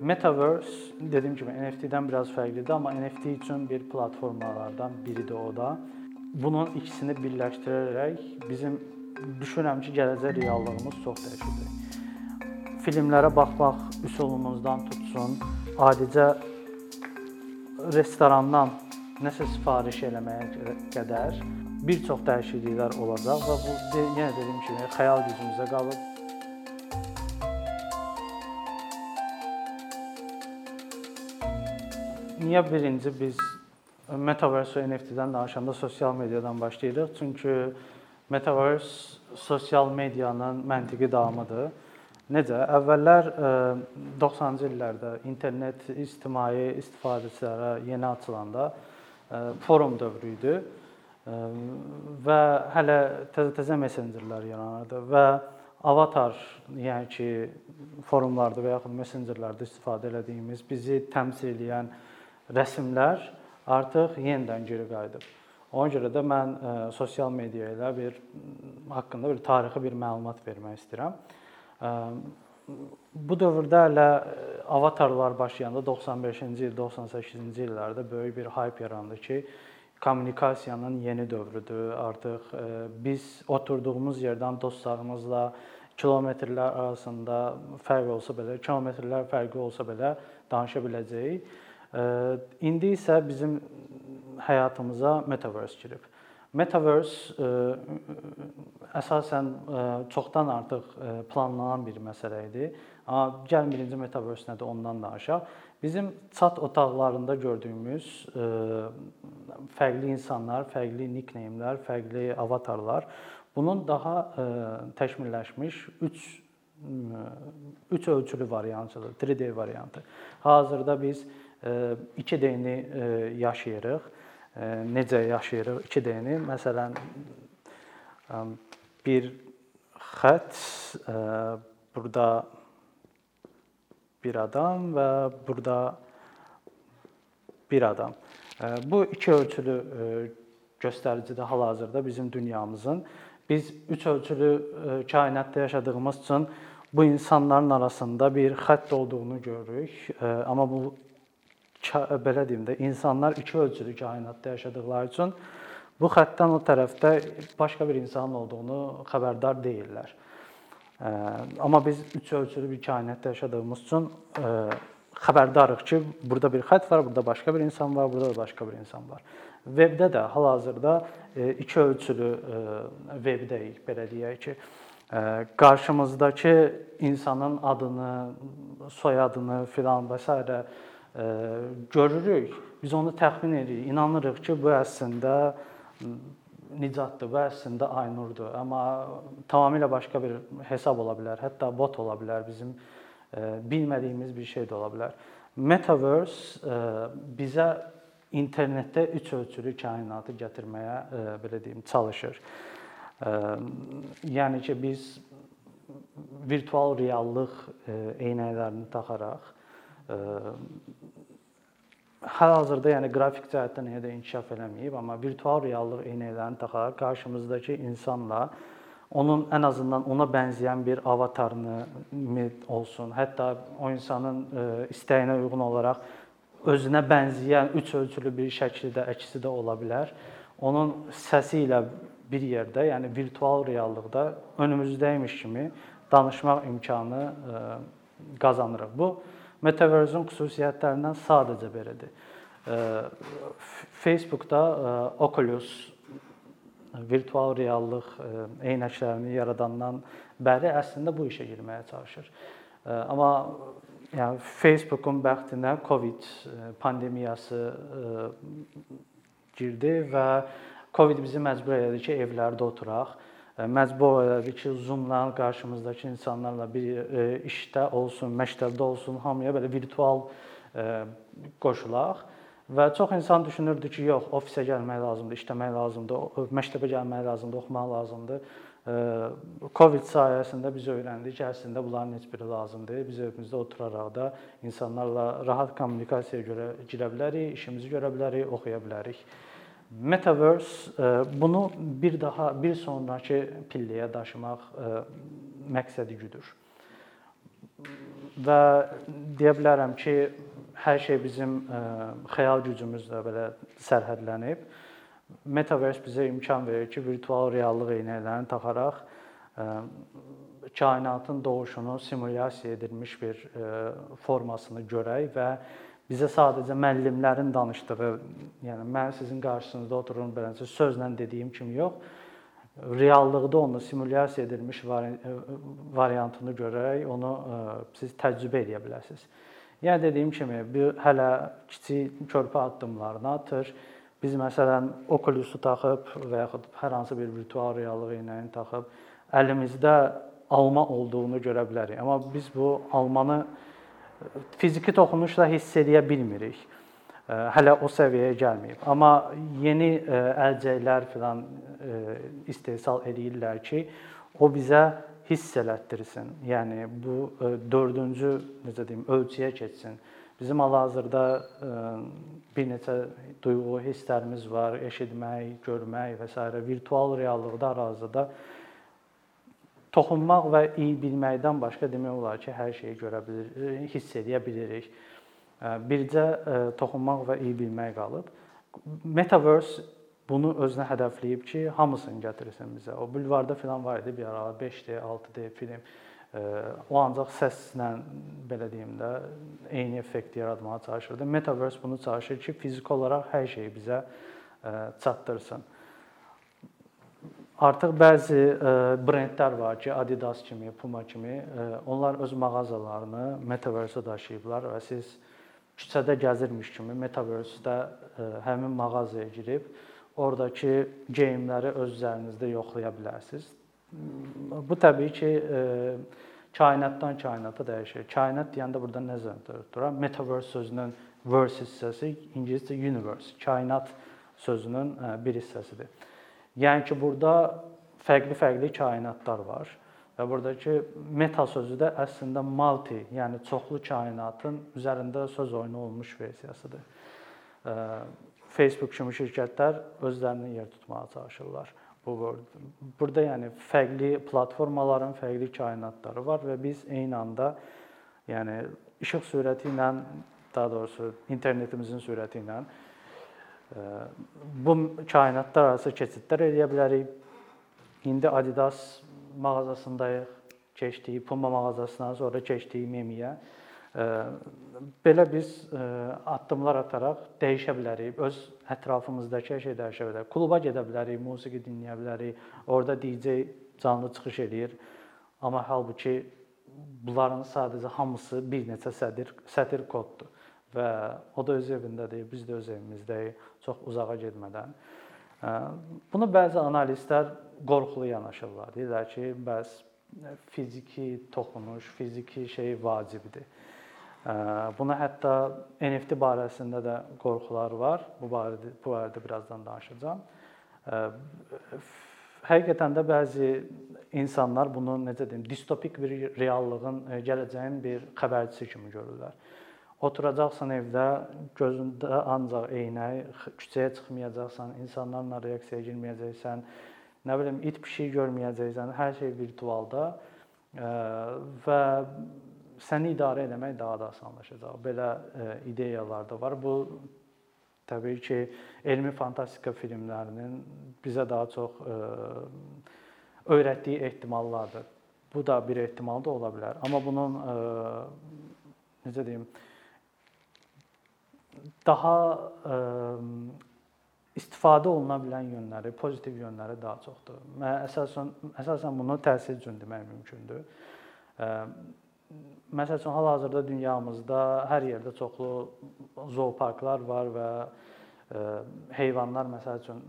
Metaverse dediyim kimi NFT-dən biraz fərqlidir, amma NFT üçün bir platformalardan biridir o da. Bunun ikisini birləşdirərək bizim düşünürəm ki, gələcək reallığımız çox dəyişəcək. Filmlərə baxmaq üsulumuzdan tutsun, adicə restorandan nəsə sifariş eləməyə qədər bir çox dəyişikliklər olacaq və bu yenə dediyim kimi xəyal gücümüzə qalıb. Niyə birinci biz Metaverse və NFT-dən danışanda sosial mediadan başlayırıq? Çünki Metaverse sosial medianın məntiqi davamıdır. Necə? Əvvəllər 90-cı illərdə internet ictimai istifadəçilərə yeni açılanda forum dövrü idi və hələ təzə-təzə messengerlər yaranırdı və avatar, yəni ki, forumlarda və yaxud messengerlərdə istifadə etdiyimiz bizi təmsil edən rəsmlər artıq yenidən geri qayıdıb. Ona görə də mən e, sosial media ilə bir haqqında bir tarixi bir məlumat vermək istəyirəm. E, bu dövrdə hələ e, avatarlar başlayanda 95-ci il, 98-ci illərdə böyük bir hype yarandı ki, kommunikasiyanın yeni dövrüdür. Artıq biz oturduğumuz yerdən dostlarımızla kilometrlər arasında fərq olsa belə, kilometrlər fərqi olsa belə danışa biləcəyik İndi isə bizim həyatımıza metaverse girib. Metaverse əsasən çoxdan artıq planlanan bir məsələ idi. Amma gəl birinci metaverse nədir ondan danışaq. Bizim chat otaqlarında gördüyümüz fərqli insanlar, fərqli nickname-lər, fərqli avatarlar bunun daha təkmilləşmiş 3 3 ölçülü variantıdır, 3D variantı. Hazırda biz 2D-ni yaşayırıq. Necə yaşayırıq 2D-ni? Məsələn, bir xətt burada bir adam və burada bir adam. Bu iki ölçülü göstəricidə hal-hazırda bizim dünyamızın biz üç ölçülü kainatda yaşadığımız üçün bu insanların arasında bir xətt olduğunu görürük. Amma bu belə deyim də, insanlar iki ölçülü kainatda yaşadıkları üçün bu xəttdən o tərəfdə başqa bir insanın olduğunu xəbərdar deyillər. Amma biz üç ölçülü bir kainatda yaşadığımız üçün xəbərdarıq ki, burada bir xətt var, burada başqa bir insan var, burada da başqa bir insan var. Webdə də hal-hazırda iki ölçülü webdəyik, belə deyək ki, qarşımızdakı insanın adını, soyadını filan və s görürük, biz onu təxmin edirik, inanırıq ki, bu əslində Nicatdır, bu əslində Aynurdur. Amma tamamilə başqa bir hesab ola bilər, hətta bot ola bilər, bizim bilmədiyimiz bir şey də ola bilər. Metaverse bizə internetdə üç ölçülü kainatı gətirməyə belə deyim, çalışır. Yəni ki, biz virtual reallıq eynəklərini taxaraq hal-hazırda yəni qrafik cəhətdən hələ də inkişaf eləməyib, amma virtual reallıq eynəklərini taxaraq qarşımızdakı insanla onun ən azından ona bənzəyən bir avatarını olsun, hətta o insanın istəyinə uyğun olaraq özünə bənzəyən üç ölçülü bir şəkildə əksi də ola bilər. Onun səsi ilə bir yerdə, yəni virtual reallıqda önümüzdəymiş kimi danışmaq imkanı qazanırıq. Bu Metaverse-ün xüsusiyyətlərindən sadəcə biridir. Facebook-da Oculus virtual reallıq eynəklərini yaradandan bəri əslində bu işə girməyə çalışır. Amma yəni Facebook-un bəxtinə Covid pandemiyası girdi və Covid bizi məcbur elədi ki, evlərdə oturaq məcbur elədi ki, Zoom-la qarşımızdakı insanlarla bir e, işdə olsun, məktəbdə olsun, hamıya belə virtual e, qoşulaq. Və çox insan düşünürdü ki, yox, ofisə gəlmək lazımdır, işləmək lazımdır, məktəbə gəlmək lazımdır, oxumaq lazımdır. E, Covid sayəsində biz öyrəndik ki, əslində bunların heç biri lazım deyil. Biz evimizdə oturaraq da insanlarla rahat kommunikasiyaya görə girə bilərik, işimizi görə bilərik, oxuya bilərik. Metaverse e, bunu bir daha bir sonrakı pilləyə daşımaq e, məqsədi güdür. və deyə bilərəm ki, hər şey bizim xəyal gücümüzlə belə sərhədlənib. Metaverse bizə imkan verir ki, virtual reallıq eynəklərini taxaraq kainatın doğuşunu simulyasiya edilmiş bir formasını görək və bizə sadəcə müəllimlərin danışdığı, yəni mən sizin qarşınızda otururum beləncə sözlə dediyim kimi yox, reallıqda onu simulyasiya edilmiş variantını görərək onu siz təcrübə edə bilərsiniz. Yəni dediyim kimi, bu hələ kiçik körpə addımlarını atır. Biz məsələn Oculus-u taxıb və yaxud hər hansı bir virtual reallıq eynəyini taxıb əlimizdə alma olduğunu görə bilərik. Amma biz bu almanı fiziki toxunuşla hiss edə bilmirik. Hələ o səviyyəyə gəlməyib. Amma yeni əlcəklər filan istehsal edirlər ki, o bizə hiss elətdirsin. Yəni bu 4-cü necə deyim, ölçüyə keçsin. Bizim hal-hazırda bir neçə duyğu, hisslərimiz var, eşitmək, görmək və s. virtual reallıqda arazida toxunmaq və iyi bilməkdən başqa demək olar ki, hər şeyi görə bilir, hiss edə bilirik. Bircə toxunmaq və iyi bilmək qalıb. Metaverse bunu özünə hədəfləyib ki, hamısını gətirsin bizə. O bulvarda filan var idi bir ara 5D, 6D film o ancaq səslə belə deyim də eyni effekti yaratmağa çalışırdı. Metaverse bunu çalışır ki, fiziki olaraq hər şeyi bizə çatdırsın. Artıq bəzi brendlər var ki, Adidas kimi, Puma kimi, onlar öz mağazalarını metaverse-ə daşıyıblar və siz küçədə gəzirmiş kimi metaverse-də həmin mağazaya girib oradakı geyimləri öz üzərinizdə yoxlaya bilərsiniz Bu təbii ki, kainatdan kainata dəyişir. Kainat deyəndə burada nə nəzərdə tuturam? Metaverse sözünün verse hissəsi ingiliscə universe, kainat sözünün bir hissəsidir. Yəni ki, burada fərqli-fərqli kainatlar var və buradakı meta sözü də əslində multi, yəni çoxlu kainatın üzərində söz oyunu olmuş versiyasıdır. Facebook kimi şirkətlər özlərinin yer tutmağa çalışırlar bu burada yəni fərqli platformaların fərqli kainatları var və biz eyni anda yəni işıq sürəti ilə daha doğrusu internetimizin sürəti ilə bu kainatlar arası keçidlər edə bilərik. İndi Adidas mağazasındayıq, keçdik Puma mağazasından sonra keçdik Memiyə belə biz addımlar ataraq dəyişə bilərik. Öz ətrafımızdakı hər şey dəyişə bilər. Kluba gedə bilərik, musiqi dinləyə bilərik. Orda DJ canlı çıxış eləyir. Amma halbuki bunların sadəcə hamısı bir neçə sətir sətir koddur və o da öz evindədir, biz də öz evimizdəyik, çox uzağa getmədən. Bunu bəzi analistlər qorxulu yanaşırlar. Deyirlər ki, bəs fiziki toxunuş, fiziki şey vacibdir. Buna hətta NFT barəsində də qorxular var. Bu barədə bu barədə birazdan danışacağam. Həqiqətən də bəzi insanlar bunu necə deyim, distopik bir reallığın, gələcəyin bir xəbərçisi kimi görürlər. Oturacaqsan evdə, gözündə ancaq eynək, küçəyə çıxmayacaqsan, insanlarla reaksiyaya girməyəcəksən, nə bilim it pişik görməyəcəksən, hər şey virtualda və səni idarə etmək daha da asanlaşacaq. Belə e, ideyalar da var. Bu təbii ki, elmi fantastika filmlərinin bizə daha çox e, öyrətdiyi ehtimallardır. Bu da bir ehtimal da ola bilər. Amma bunun e, necə deyim, daha istifadə oluna bilən yönləri, pozitiv yönləri daha çoxdur. Mən əsasən əsasən bunu təsir üçün demək mümkündür. Məsəl üçün hal-hazırda dünyamızda hər yerdə çoxlu zooparklar var və e, heyvanlar məsəl üçün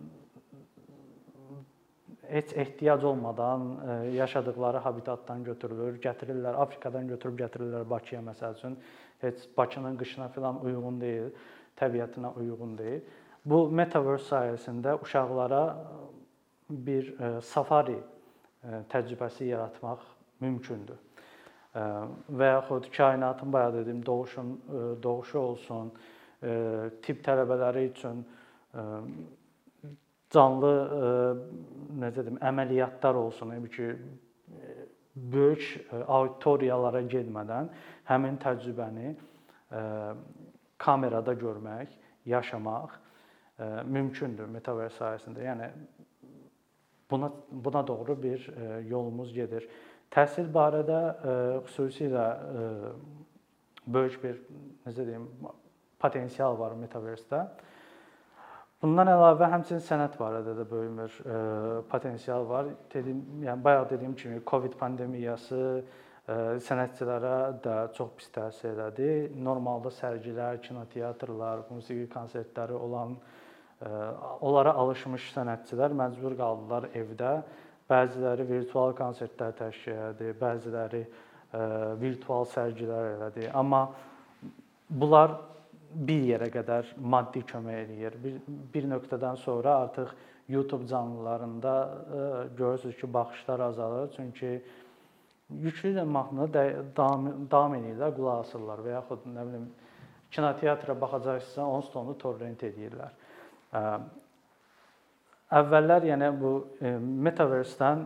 heç ehtiyac olmadan e, yaşadıkları habitatdan götürülür, gətirirlər, Afrikadan götürüb gətirirlər Bakıya məsəl üçün. Heç Bakının qışına filan uyğun deyil, təbiətinə uyğun deyil. Bu metaverse sayəsində uşaqlara bir e, safari təcrübəsi yaratmaq mümkündür və yaxud kainatın bayaq dediyim doğuşun doğuşu olsun, tibb tələbələri üçün canlı necə deyim, əməliyyatlar olsun, yəni ki, böyük auditoriyalara getmədən həmin təcrübəni kamerada görmək, yaşamaq mümkündür metaverse sayəsində. Yəni buna buna doğru bir yolumuz gedir. Təhsil barədə xüsusilə böyük bir necə deyim, potensial var metaverse-də. Bundan əlavə həmçinin sənət barədə də böyük bir e, potensial var. Dedim, yəni bayaq dediyim kimi Covid pandemiyası e, sənətçilərə də çox pis təsir elədi. Normalda sərgilər, kinoteatrlar, musiqi konsertləri olan e, onlara alışmış sənətçilər məcbur qaldılar evdə. Bəziləri virtual konsertlər təşkil etdi, bəziləri e, virtual sərgilər elədi. Amma bunlar bir yerə qədər maddi kömək eləyir. Bir, bir nöqtədən sonra artıq YouTube canlılarında e, görürsüz ki, baxışlar azalır, çünki yüklü mahnı davam davam edirlər, qulaq asırlar və yaxud nə bilim kinoteatra baxacaqsınızsa, onsuz da onu torrent edirlər. Ə, əvvəllər yəni bu e, metaverse-dən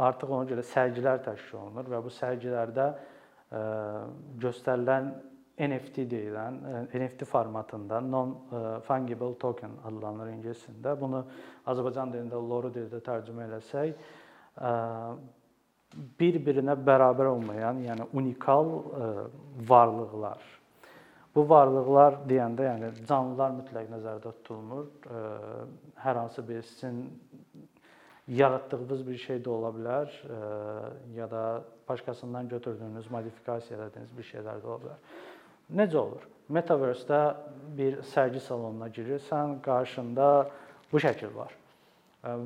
artıq ona görə sərgilər təşkil olunur və bu sərgilərdə göstərilən NFT deyilən e, NFT formatında non-fungible token adlanır ingiliscəsində. Bunu Azərbaycan dilində loru dilində tərcümə eləsək, e, bir-birinə bərabər olmayan, yəni unikal e, varlıqlar. Bu varlıqlar deyəndə, yəni canlılar mütləq nəzərdə tutulmur. Hər hansı bir sizin yaratdığınız bir şey də ola bilər, ya da başqasından götürdüyünüz, modifikasiya etdiyiniz bir şeylər də ola bilər. Necə olur? Metaverse-də bir sərgi salonuna girirsən, qarşında bu şəkil var.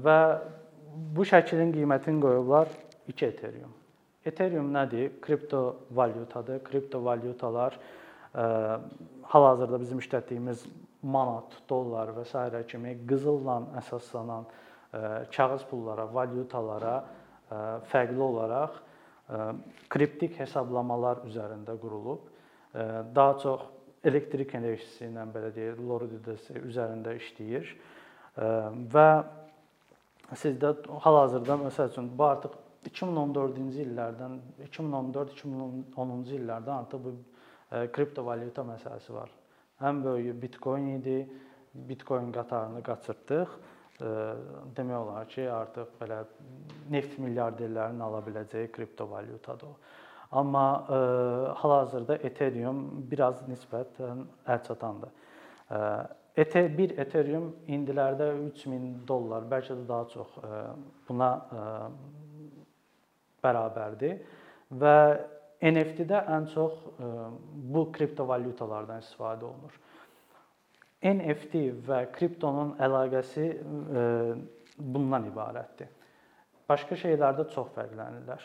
Və bu şəklin qiymətini qoyublar 2 Ethereum. Ethereum nədir? Kripto valyutadır. Kripto valyutalar hal-hazırda bizim işlətdiyimiz manat, dollar və s. kimi qızılla əsaslanan kağız pullara, valyutalara fərqli olaraq kriptik hesablamalar üzərində qurulub daha çox elektrik enerjisi ilə belə deyək, loridası üzərində işləyir. Və sizdə hal-hazırda məsəl üçün bu artıq 2014-cü illərdən 2014-2010-cu illərdən artıq bu kriptovalyuta məsələsi var. Ən böyüyü Bitcoin idi. Bitcoin qatarını qaçırtdıq. Demək olar ki, artıq belə neft milyarderlərinin ala biləcəyi kriptovalyutadır o. Amma e, hal-hazırda Ethereum biraz nisbətən əlçatandır. E, bir Ethereum indilərdə 3000 dollar, bəlkə də daha çox e, buna e, bərabərdir və NFT-də ən çox e, bu kriptovalyutalardan istifadə olunur. NFT və kriptonun əlaqəsi e, bundan ibarətdir. Başqa şeylərdə çox fərqlənirlər.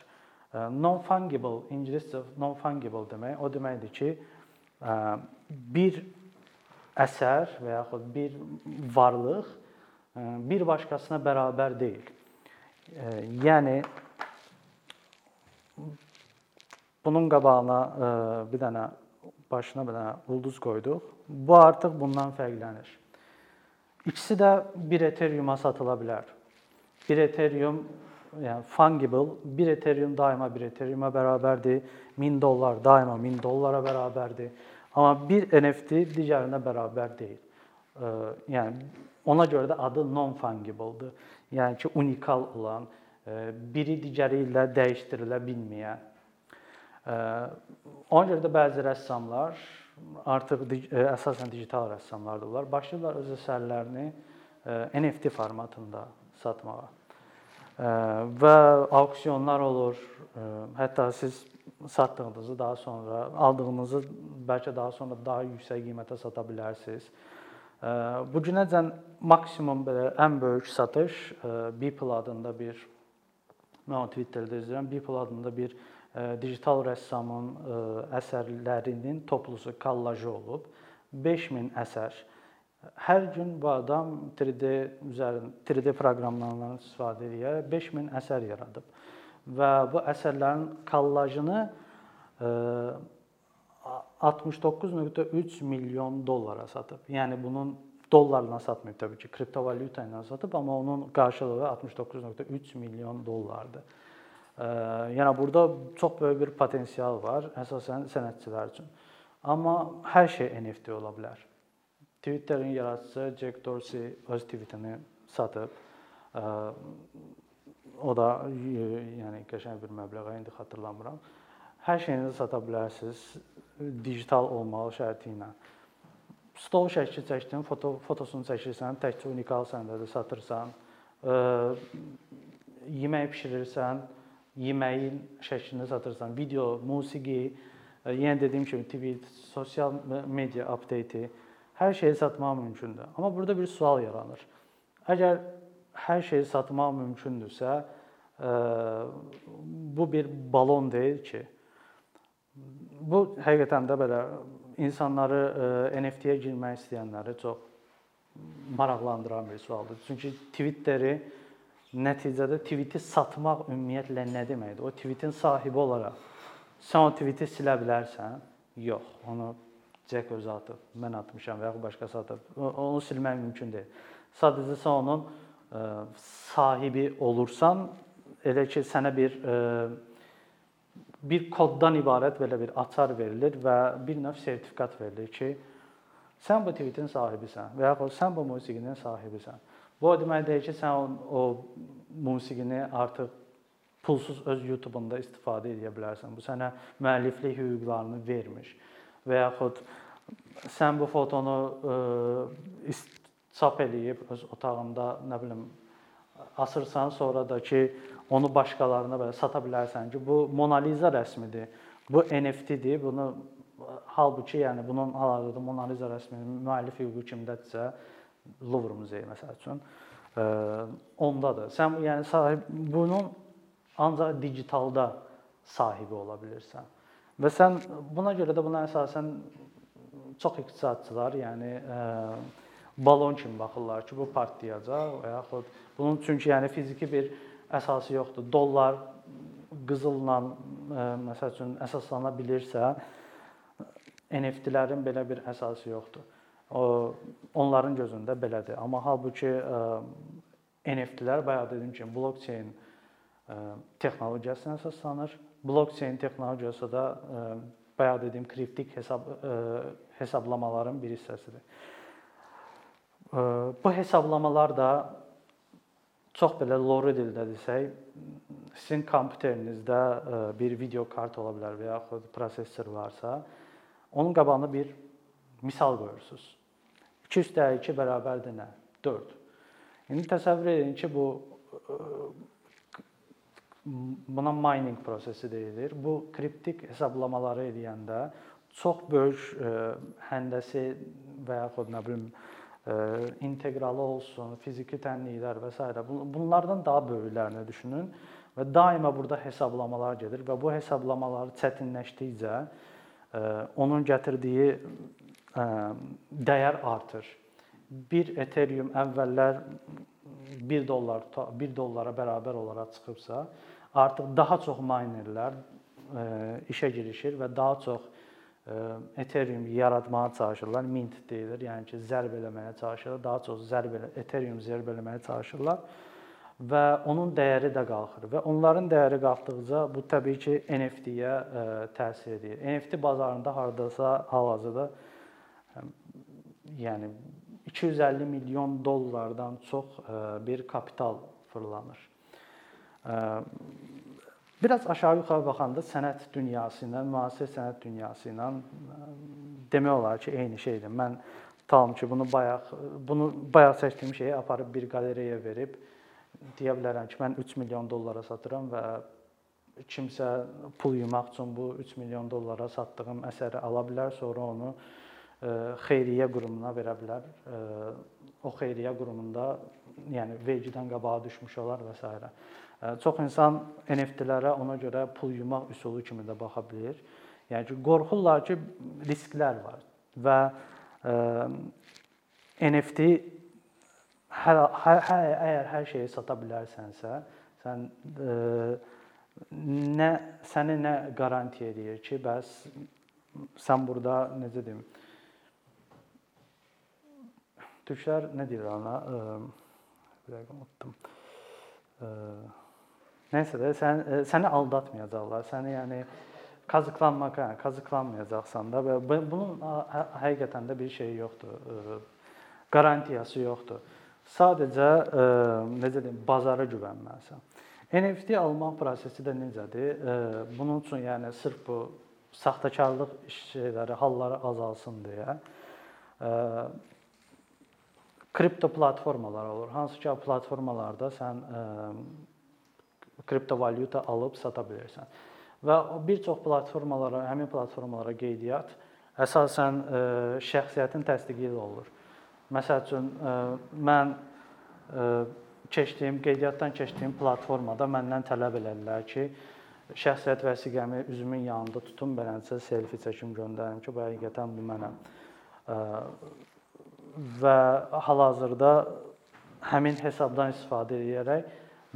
Non-fungible, ingiliscə non-fungible demək, o deməkdir ki, bir əsər və yaxud bir varlıq bir başqasına bərabər deyil. Yəni bunun qabağına bir dənə başına bir dənə ulduz qoyduq. Bu artıq bundan fərqlənir. İkisi də bir Ethereum-a satıla bilər. Bir Ethereum yəni fungible bir Ethereum daima bir Ethereum-a bərabərdir. 1000 dollar daima 1000 dollara bərabərdir. Amma bir NFT digərinə bərabər deyil. Yəni ona görə də adı non-fungible-dır. Yəni ki, unikal olan, biri digəri ilə dəyişdirilə bilməyən. Ona görə də bəzi rəssamlar artıq əsasən digital rəssamlardırlar. Başlayırlar öz əsərlərini NFT formatında satmağa və auksionlar olur. Hətta siz satdığınızı daha sonra aldığınızı bəlkə daha sonra daha yüksək qiymətə sata bilərsiniz. Bu günəcən maksimum belə ən böyük satış Beeple adında bir mən Twitterdə izləyirəm. Beeple adında bir digital rəssamın əsərlərinin toplusu kollajı olub. 5000 əsər Hər gün bu adam 3D üzərində 3D proqramlarından istifadə edir, 5000 əsər yaradıb. Və bu əsərlərin kollajını 69.3 milyon dollara satıb. Yəni bunun dollarla satmayıb təbii ki, kriptovalyuta ilə satıb, amma onun qarşılığı 69.3 milyon dollardır. Yəni burada çox böyük bir potensial var, əsasən sənətçilər üçün. Amma hər şey NFT ola bilər. Twitterin yaradıcısı Jack Dorsey öz tweetini satıb. O da yəni qəşəng bir məbləğə indi xatırlamıram. Hər şeyinizi sata bilərsiniz digital olmağı şərti ilə. Stol şəkli çəkdin, foto fotosunu çəkirsən, təkcə unikal səndədir, satırsan. Yemək bişirirsən, yeməyin şəklini satırsan, video, musiqi, yenə dediyim kimi tweet, sosial media update hər şeyi satmaq mümkündür. Amma burada bir sual yaranır. Əgər hər şeyi satmaq mümkündürsə, bu bir balon deyil ki. Bu həqiqətən də belə insanları NFT-yə girmək istəyənləri çox maraqlandıran bir sualdır. Çünki Twitteri nəticədə tweeti satmaq ümumiyyətlə nə deməkdir? O tweetin sahibi olaraq sən o tweeti silə bilərsən? Yox, onu Jack özü atıb, mən atmışam və ya başqası atıb. Onu silmək mümkün deyil. Sadəcə sən onun ə, sahibi olursan, elə ki sənə bir ə, bir koddan ibarət belə bir açar verilir və bir növ sertifikat verilir ki, sən bu tweetin sahibisən və ya sən bu musiqinin sahibisən. Bu o demək deyil ki, sən o, o musiqini artıq pulsuz öz YouTube-unda istifadə edə bilərsən. Bu sənə müəlliflik hüquqlarını vermir və yaxud sən bu fotonu ə, çap eləyib öz otağında, nə bilim, asırsan, sonra da ki, onu başqalarına belə sata bilərsən ki, bu Mona Lisa rəsmidir. Bu NFT-dir. Bunu halbuki, yəni bunun hal-hazırda Mona Lisa rəsminin müəllif hüququ kimdədirsə, Louvre muzeyi məsəl üçün, ə, ondadır. Sən yəni sahib bunun ancaq digitalda sahibi ola bilirsən. Və sən buna görə də buna əsasən çox iqtisadçılar, yəni ə, balon kimi baxırlar ki, bu partlayacaq və yaxud bunun çünki yəni fiziki bir əsası yoxdur. Dollar qızılla ə, məsəl üçün əsaslana bilirsə, NFT-lərin belə bir əsası yoxdur. O onların gözündə belədir. Amma halbuki ə, NFT-lər bayaq dediyim kimi blockchain texnologiyasına əsaslanır Blockchain texnologiyası da e, bayaq dediyim kriptik hesab e, hesablamaların bir hissəsidir. E, bu hesablamalar da çox belə lore dildə desək, sizin kompüterinizdə bir video kart ola bilər və yaxud prosessor varsa, onun qabağına bir misal qoyursunuz. 2 + 2 bərabərdir nə? 4. İndi təsəvvür edin ki, bu buna mining prosesi deyilir. Bu kriptik hesablamaları edəndə çox böyük e, həndəsi və yaxud nə bilim e, inteqralı olsun, fiziki tənliklər və s. bunlardan daha böyüklərini düşünün və daima burada hesablamalar gedir və bu hesablamalar çətinləşdikcə e, onun gətirdiyi dəyər artır. 1 Ethereum əvvəllər 1 dollar 1 dollara bərabər olaraq çıxıbsa, artıq daha çox minerlər e, işə girişir və daha çox e, Ethereum yaratmağa çalışırlar. Mint deyilir, yəni ki, zərb eləməyə çalışırlar. Daha çox zərb elə Ethereum zərb eləməyə çalışırlar və onun dəyəri də qalxır və onların dəyəri qalxdıqca bu təbii ki, NFT-yə e, təsir edir. NFT bazarında hardasa hal-hazırda yəni 250 milyon dollardan çox bir kapital fırlanır. Biraz aşağı-yuxarı baxanda sənət dünyası ilə, müasir sənət dünyası ilə demək olar ki, eyni şeydir. Mən tam ki, bunu bayaq bunu bayaq çəkdiyim şeyi aparıb bir qalereyaya verib deyə bilərəm ki, mən 3 milyon dollara satıram və kimsə pul yumaq üçün bu 3 milyon dollara satdığım əsəri ala bilər, sonra onu xeyriyyə qurumuna verə bilər. O xeyriyyə qurumunda yəni vergidən qabağa düşmüş olar və s. Çox insan NFT-lərə ona görə pul yumaq üsulu kimi də baxa bilər. Yəni ki, qorxurlar ki, risklər var və ə, NFT hər, hər, hər əgər hər şeyi sata bilərsənsə, sən ə, nə səni nə qaranti edir ki, bəs sən burada necə deyim? Türklər nə deyirlər ona? Bir dəqiqə unutdum. Nəysə də sən səni aldatmayacaqlar. Səni yəni kazıqlanmaq, hə, kazıqlanmayacaqsan da və bunun hə, həqiqətən də bir şey yoxdur. Qarantiyası yoxdur. Sadəcə necə deyim, bazara güvənməlisən. NFT almaq prosesi də necədir? Bunun üçün yəni sırf bu saxtakarlıq şeyləri, halları azalsın deyə kripto platformalar olur. Hansı ki, platformalarda sən kriptovalyuta alıb sata bilirsən. Və bir çox platformalara, həmin platformalara qeydiyyat əsasən şəxsiyyətin təsdiqi ilə olur. Məsəl üçün mən keçdiyim, qeydiyyatdan keçdiyim platformada məndən tələb elədilər ki, şəxsiyyət vəsiqəmi üzümün yanında tutum, beləncə selfie çəkim göndərim ki, bu həqiqətən bu mənəm. Və hal-hazırda həmin hesabdan istifadə edərək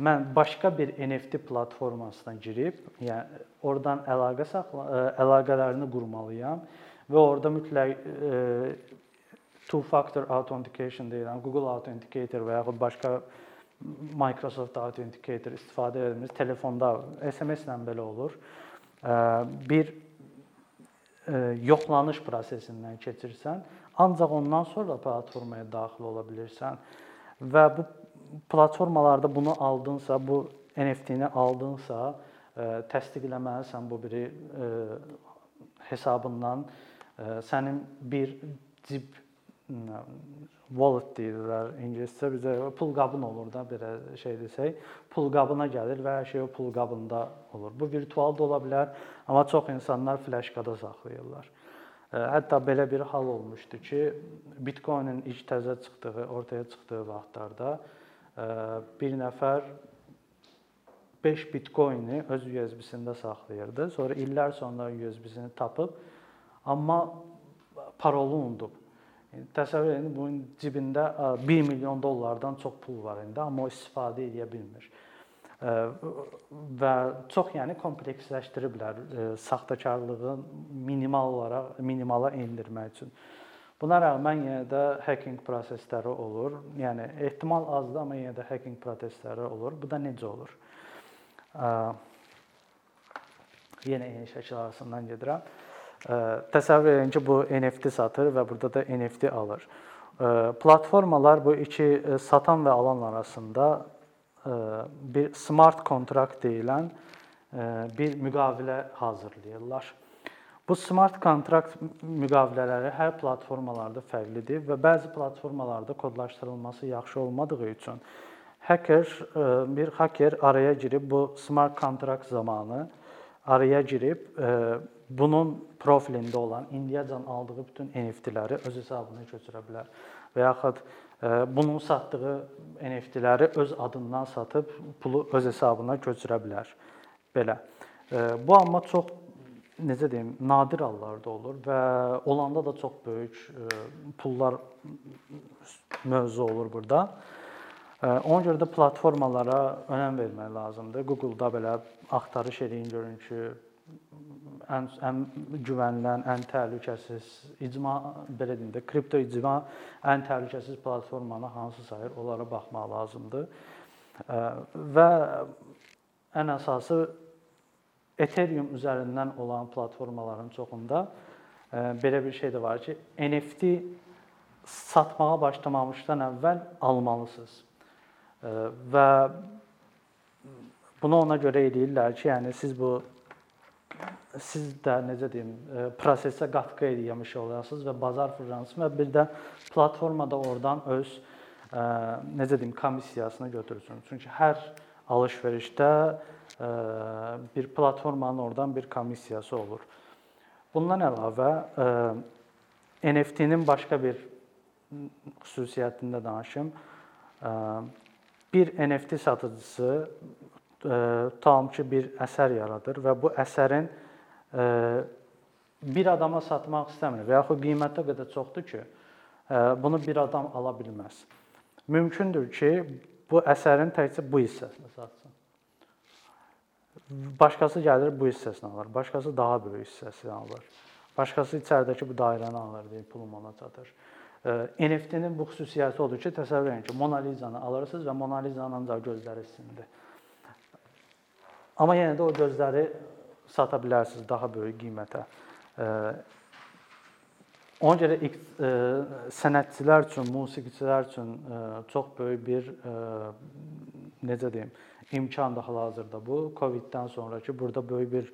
mən başqa bir NFT platformasına girib, yəni oradan əlaqə saxla əlaqələrini qurmalıyam və orada mütləq two factor authentication deyilən Google Authenticator və yaxud başqa Microsoft Authenticator istifadə edilir. Telefonda SMS-lə belə olur. Bir yoxlanış prosesindən keçirsən, ancaq ondan sonra platformaya daxil ola bilirsən və bu platformalarda bunu aldınsa, bu NFT-ni aldınsa, təsdiqləməlisən bu biri hesabından sənin bir cib wallet deyirlər ingiliscə. Bizə pul qabın olur da belə şey desək, pul qabına gəlir və hər şey o pul qabında olur. Bu virtual da ola bilər, amma çox insanlar flaşkada saxlayırlar. Hətta belə bir hal olmuşdu ki, Bitcoin-in ilk təzə çıxdığı, ortaya çıxdığı vaxtlarda bir nəfər 5 Bitcoin-i öz USB-sində saxlayırdı. Sonra illər sonra USB-sini tapıb, amma parolu unudub. Təsəvvür edin, bunun cibində 1 milyon dollardan çox pul var indi, amma o istifadə edə bilmir. Və çox yəni kompleksləşdiriblər saxtakarlığı minimal olaraq minimala endirmək üçün. Buna rəğmən yenə də hacking prosesləri olur. Yəni ehtimal azdır, amma yenə də hacking prosesləri olur. Bu da necə olur? Yenə eyni şəkil arasından gedirəm. Təsəvvür edin ki, bu NFT satır və burada da NFT alır. Platformalar bu iki satan və alan arasında bir smart kontrakt deyilən bir müqavilə hazırlayırlar. Bu smart kontrakt müqavilələri hər platformalarda fərqlidir və bəzi platformalarda kodlaşdırılması yaxşı olmadığı üçün hacker bir hacker araya girib bu smart kontrakt zamanı araya girib bunun profilində olan indiyəcən aldığı bütün NFT-ləri öz hesabına köçürə bilər və yaxud e, bunun satdığı NFT-ləri öz adından satıb pulu öz hesabına köçürə bilər. Belə. Bu amma çox necə deyim, nadir hallarda olur və olanda da çox böyük e, pullar mövzu olur burada. Ona görə də platformalara önəm vermək lazımdır. Google-da belə axtarış eləyin görün ki, ən ən güvənilən, ən təhlükəsiz icma belə deyim də kripto icma ən təhlükəsiz platformanı hansı sayır, onlara baxmaq lazımdır. Və ən əsası Ethereum üzərindən olan platformaların çoxunda belə bir şey də var ki, NFT satmağa başlamamışdan əvvəl almalısınız. Və bunu ona görə eləyirlər ki, yəni siz bu siz də necə deyim, e, prosesə qatqı eləmiş olasınız və bazar fırlansın və bir də platforma da oradan öz e, necə deyim, komissiyasını götürsün. Çünki hər alış-verişdə e, bir platformanın oradan bir komissiyası olur. Bundan əlavə NFT-nin başqa bir xüsusiyyətində danışım. Bir NFT satıcısı tam ki bir əsər yaradır və bu əsərin bir adama satmaq istəmir və yaxud qiyməti o qədər çoxdur ki, bunu bir adam ala bilməz. Mümkündür ki, bu əsərin təkcə bu hissəsini satsın. Başqası gəlir bu hissəsini alır, başqası daha böyük hissəsini alır. Başqası içəridəki bu dairəni alır deyib pulum ona çatır. NFT-nin bu xüsusiyyəti odur ki, təsəvvür edin ki, Mona Lizanı alırsınız və Mona Lizanın ancaq gözləri sizindir. Amma yenə də o gözləri sata bilərsiniz daha böyük qiymətə. Ona görə sənətçilər üçün, musiqiçilər üçün çox böyük bir necə deyim, imkandır hal-hazırda bu. Covid-dən sonrakı burada böyük bir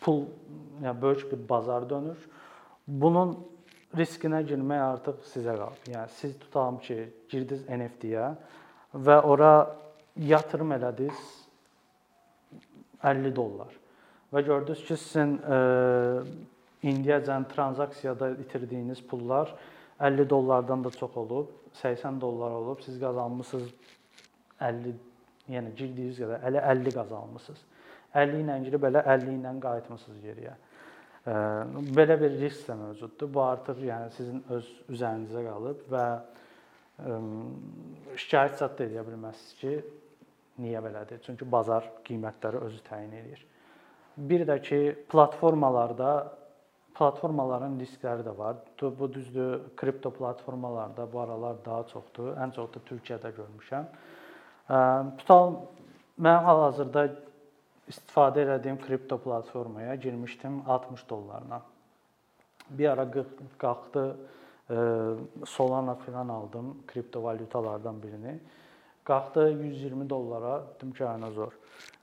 pul, yəni böyük bir bazar dönür. Bunun riskinə girmək artıq sizə qalıb. Yəni siz tutalım ki, girdiniz NFT-yə və ora yatırım elədiniz 50 dollar və gördünüz ki, sizin indiyəcən tranzaksiyada itirdiyiniz pullar 50 dollardan da çox olub, 80 dollar olub. Siz qazanmısınız 50, yəni girdiyiniz qədər elə 50 qazanmısınız. 50 ilə girib elə 50 ilə qayıtmısınız geriyə. Belə bir risk də mövcuddur. Bu artıq yəni sizin öz üzərinizə qalıb və şikayət zad da edə bilməzsiniz ki, niyə belədir? Çünki bazar qiymətləri özü təyin edir. Bir də ki, platformalarda platformaların riskləri də var. Bu düzdür, kripto platformalarda bu aralar daha çoxdur. Ən çox da Türkiyədə görmüşəm. Tutal mən hal-hazırda istifadə etdiyim kripto platformaya girmişdim 60 dollarla. Bir ara qalxdı Solana filan aldım, kripto valyutalardan birini. Qalxdı 120 dollara, ana zor.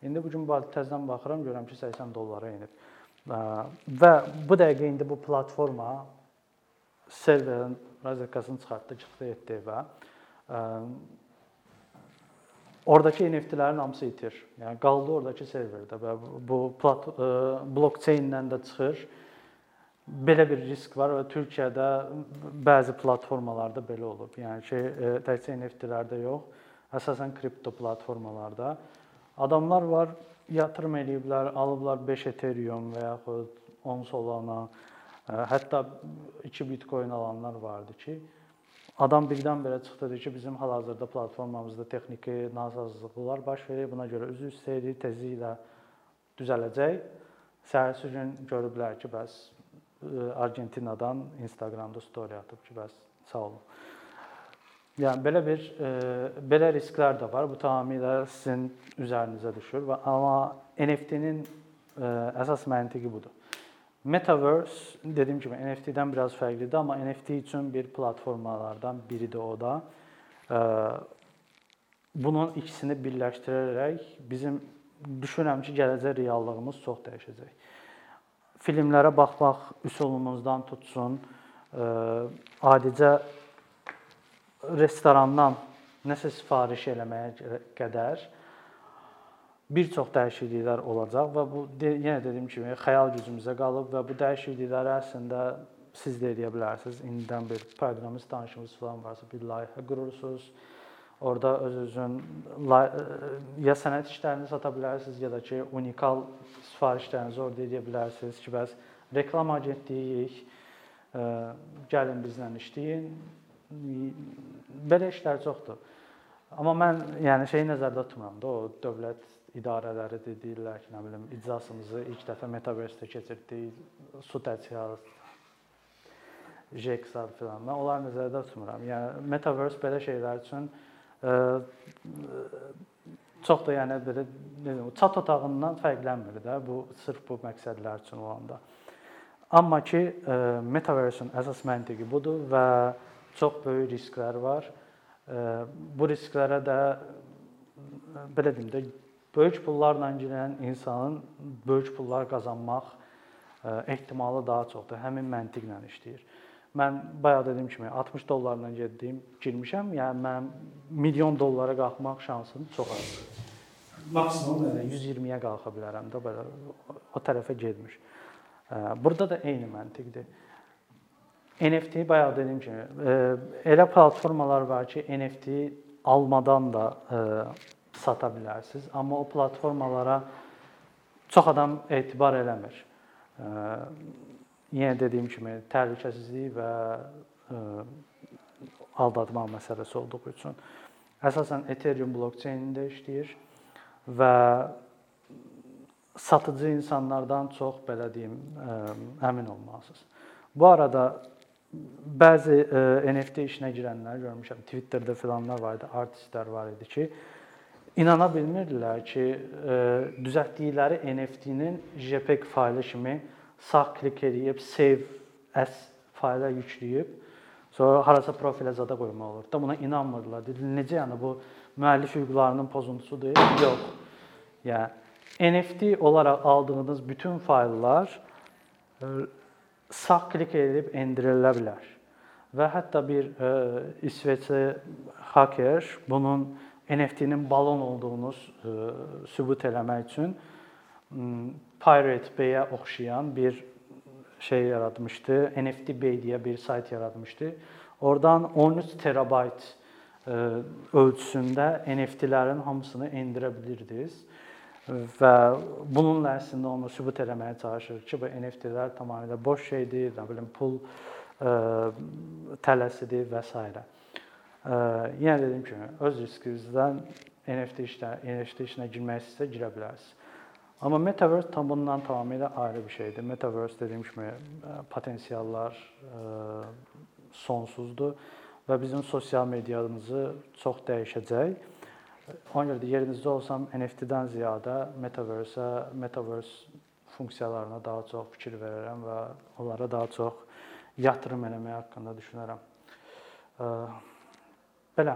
İndi bu gün təzədən baxıram, görürəm ki, 80 dollara enib. Və bu dəqiqə indi bu platforma serverin razıyakasını çıxartdı, çıxdı etdi və oradakı NFT-lərin hamısı itir. Yəni qaldı oradakı serverdə və bu plat blokçeyindən də çıxır. Belə bir risk var və Türkiyədə bəzi platformalarda belə olub. Yəni ki, təkcə NFT-lərdə yox, əsasən kripto platformalarda adamlar var yatırım eləyiblər, alıblar 5 Ethereum və yaxud 10 Solana, hətta 2 Bitcoin alanlar vardı ki, adam birdən-birə çıxdı dedi ki, bizim hal-hazırda platformamızda texniki nasazlıqlar baş verir, buna görə üzr istəyirik, tezliklə düzələcək. Səhərsi gün görüblər ki, bəs Argentinadan Instagramda story atıb ki, bəs sağ olun. Yəni belə bir e, belə risklər də var. Bu tamamilə sizin üzərinizə düşür və amma NFT-nin e, əsas məntiqi budur. Metaverse dediyim kimi NFT-dən biraz fərqlidir, amma NFT üçün bir platformalardan biridir o da. E, bunun ikisini birləşdirərək bizim düşünürəm ki, gələcək reallığımız çox dəyişəcək. Filmlərə baxmaq üsulumuzdan tutsun, e, adicə restorandan nəsə sifariş eləməyə qədər bir çox dəyişikliklər olacaq və bu yenə dediyim kimi xəyal gücümüzə qalıb və bu dəyişiklikləri əslində siz də edə bilərsiniz. İndidən bir proqramist tanışınız falan varsa bir layihə qurursunuz. Orda öz-özün ya sənət işlərini sata bilərsiniz ya da ki, unikal sifarişlərinizi orada edə bilərsiniz ki, bəs reklam agentliyiyik, gəlin bizlə işləyin, belə işlər çoxdur. Amma mən yəni şeyi nəzərdə tutmuram da, o dövlət idarələri deyirlər ki, nə bilim, iclasımızı ilk dəfə metaverse-də keçirdik, su təchizatı JEX-lar filan. Mən onları nəzərdə tutmuram. Yəni metaverse belə şeylər üçün ə, çox da yəni belə bilim, çat otağından fərqlənmir də bu sırf bu məqsədlər üçün olanda. Amma ki, metaverse-in əsas məntiqi budur və çox böyük risklər var. Bu risklərə də belə deyim də böyük pullarla girən insanın böyük pullar qazanmaq ehtimalı daha çoxdur. Həmin məntiqlə işləyir. Mən bayaq dediyim kimi 60 dollarla getdim, girmişəm. Yəni mən milyon dollara qalxmaq şansım çox azdır. Maksimum belə 120-yə qalxa bilərəm də belə o tərəfə getmiş. Burada da eyni məntiqdir. NFT bayaq dediyim kimi, e, elə platformalar var ki, NFT almadan da e, sata bilərsiniz, amma o platformalara çox adam etibar eləmir. E, yenə dediyim kimi, təhlükəsizlik və aldatma məsələsi olduğu üçün əsasən Ethereum blokçeynində işləyir və satıcı insanlardan çox belə deyim, əmin olmalısınız. Bu arada bəzi NFT işinə girənlər görmüşəm. Twitterdə filanlar var idi, artistlər var idi ki, inana bilmirdilər ki, e, düzəltdikləri NFT-nin JPEG faylı kimi sağ klik edib save as fayla yükləyib sonra harasa profilə zada qoymaq olur. Da buna inanmırdılar. Dedilər, necə yəni bu müəllif hüquqlarının pozuntusudur? Yox. Yəni NFT olaraq aldığınız bütün fayllar e, sağ klik edib endirilə bilər. Və hətta bir e, İsveçli hacker bunun NFT-nin balon olduğunu e, sübut eləmək üçün Pirate Bay-ə oxşayan bir şey yaratmışdı. NFT Bay deyə bir sayt yaratmışdı. Oradan 13 terabayt ə, ölçüsündə NFT-lərin hamısını endirə bilirdiniz və bununla əslində onu sübut etməyə çalışır ki, bu NFT-lər tamamilə boş şeydir, nə bilim pul ə, tələsidir və s. Ə, yenə dediyim kimi, öz riskinizdən NFT işlə, NFT işinə girmək istəsə girə bilərsiniz. Amma metaverse tam bundan tamamilə ayrı bir şeydir. Metaverse dediyim kimi potensiallar ə, sonsuzdur və bizim sosial mediamızı çox dəyişəcək. Ona görə də yerinizdə olsam NFT-dən ziyadə metaverse-ə, metaverse funksiyalarına daha çox fikir verərəm və onlara daha çox yatırım eləmək haqqında düşünərəm. Belə.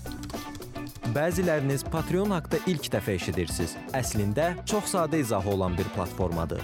Bəziləriniz Patreon haqqında ilk dəfə eşidirsiniz. Əslində çox sadə izahı olan bir platformadır.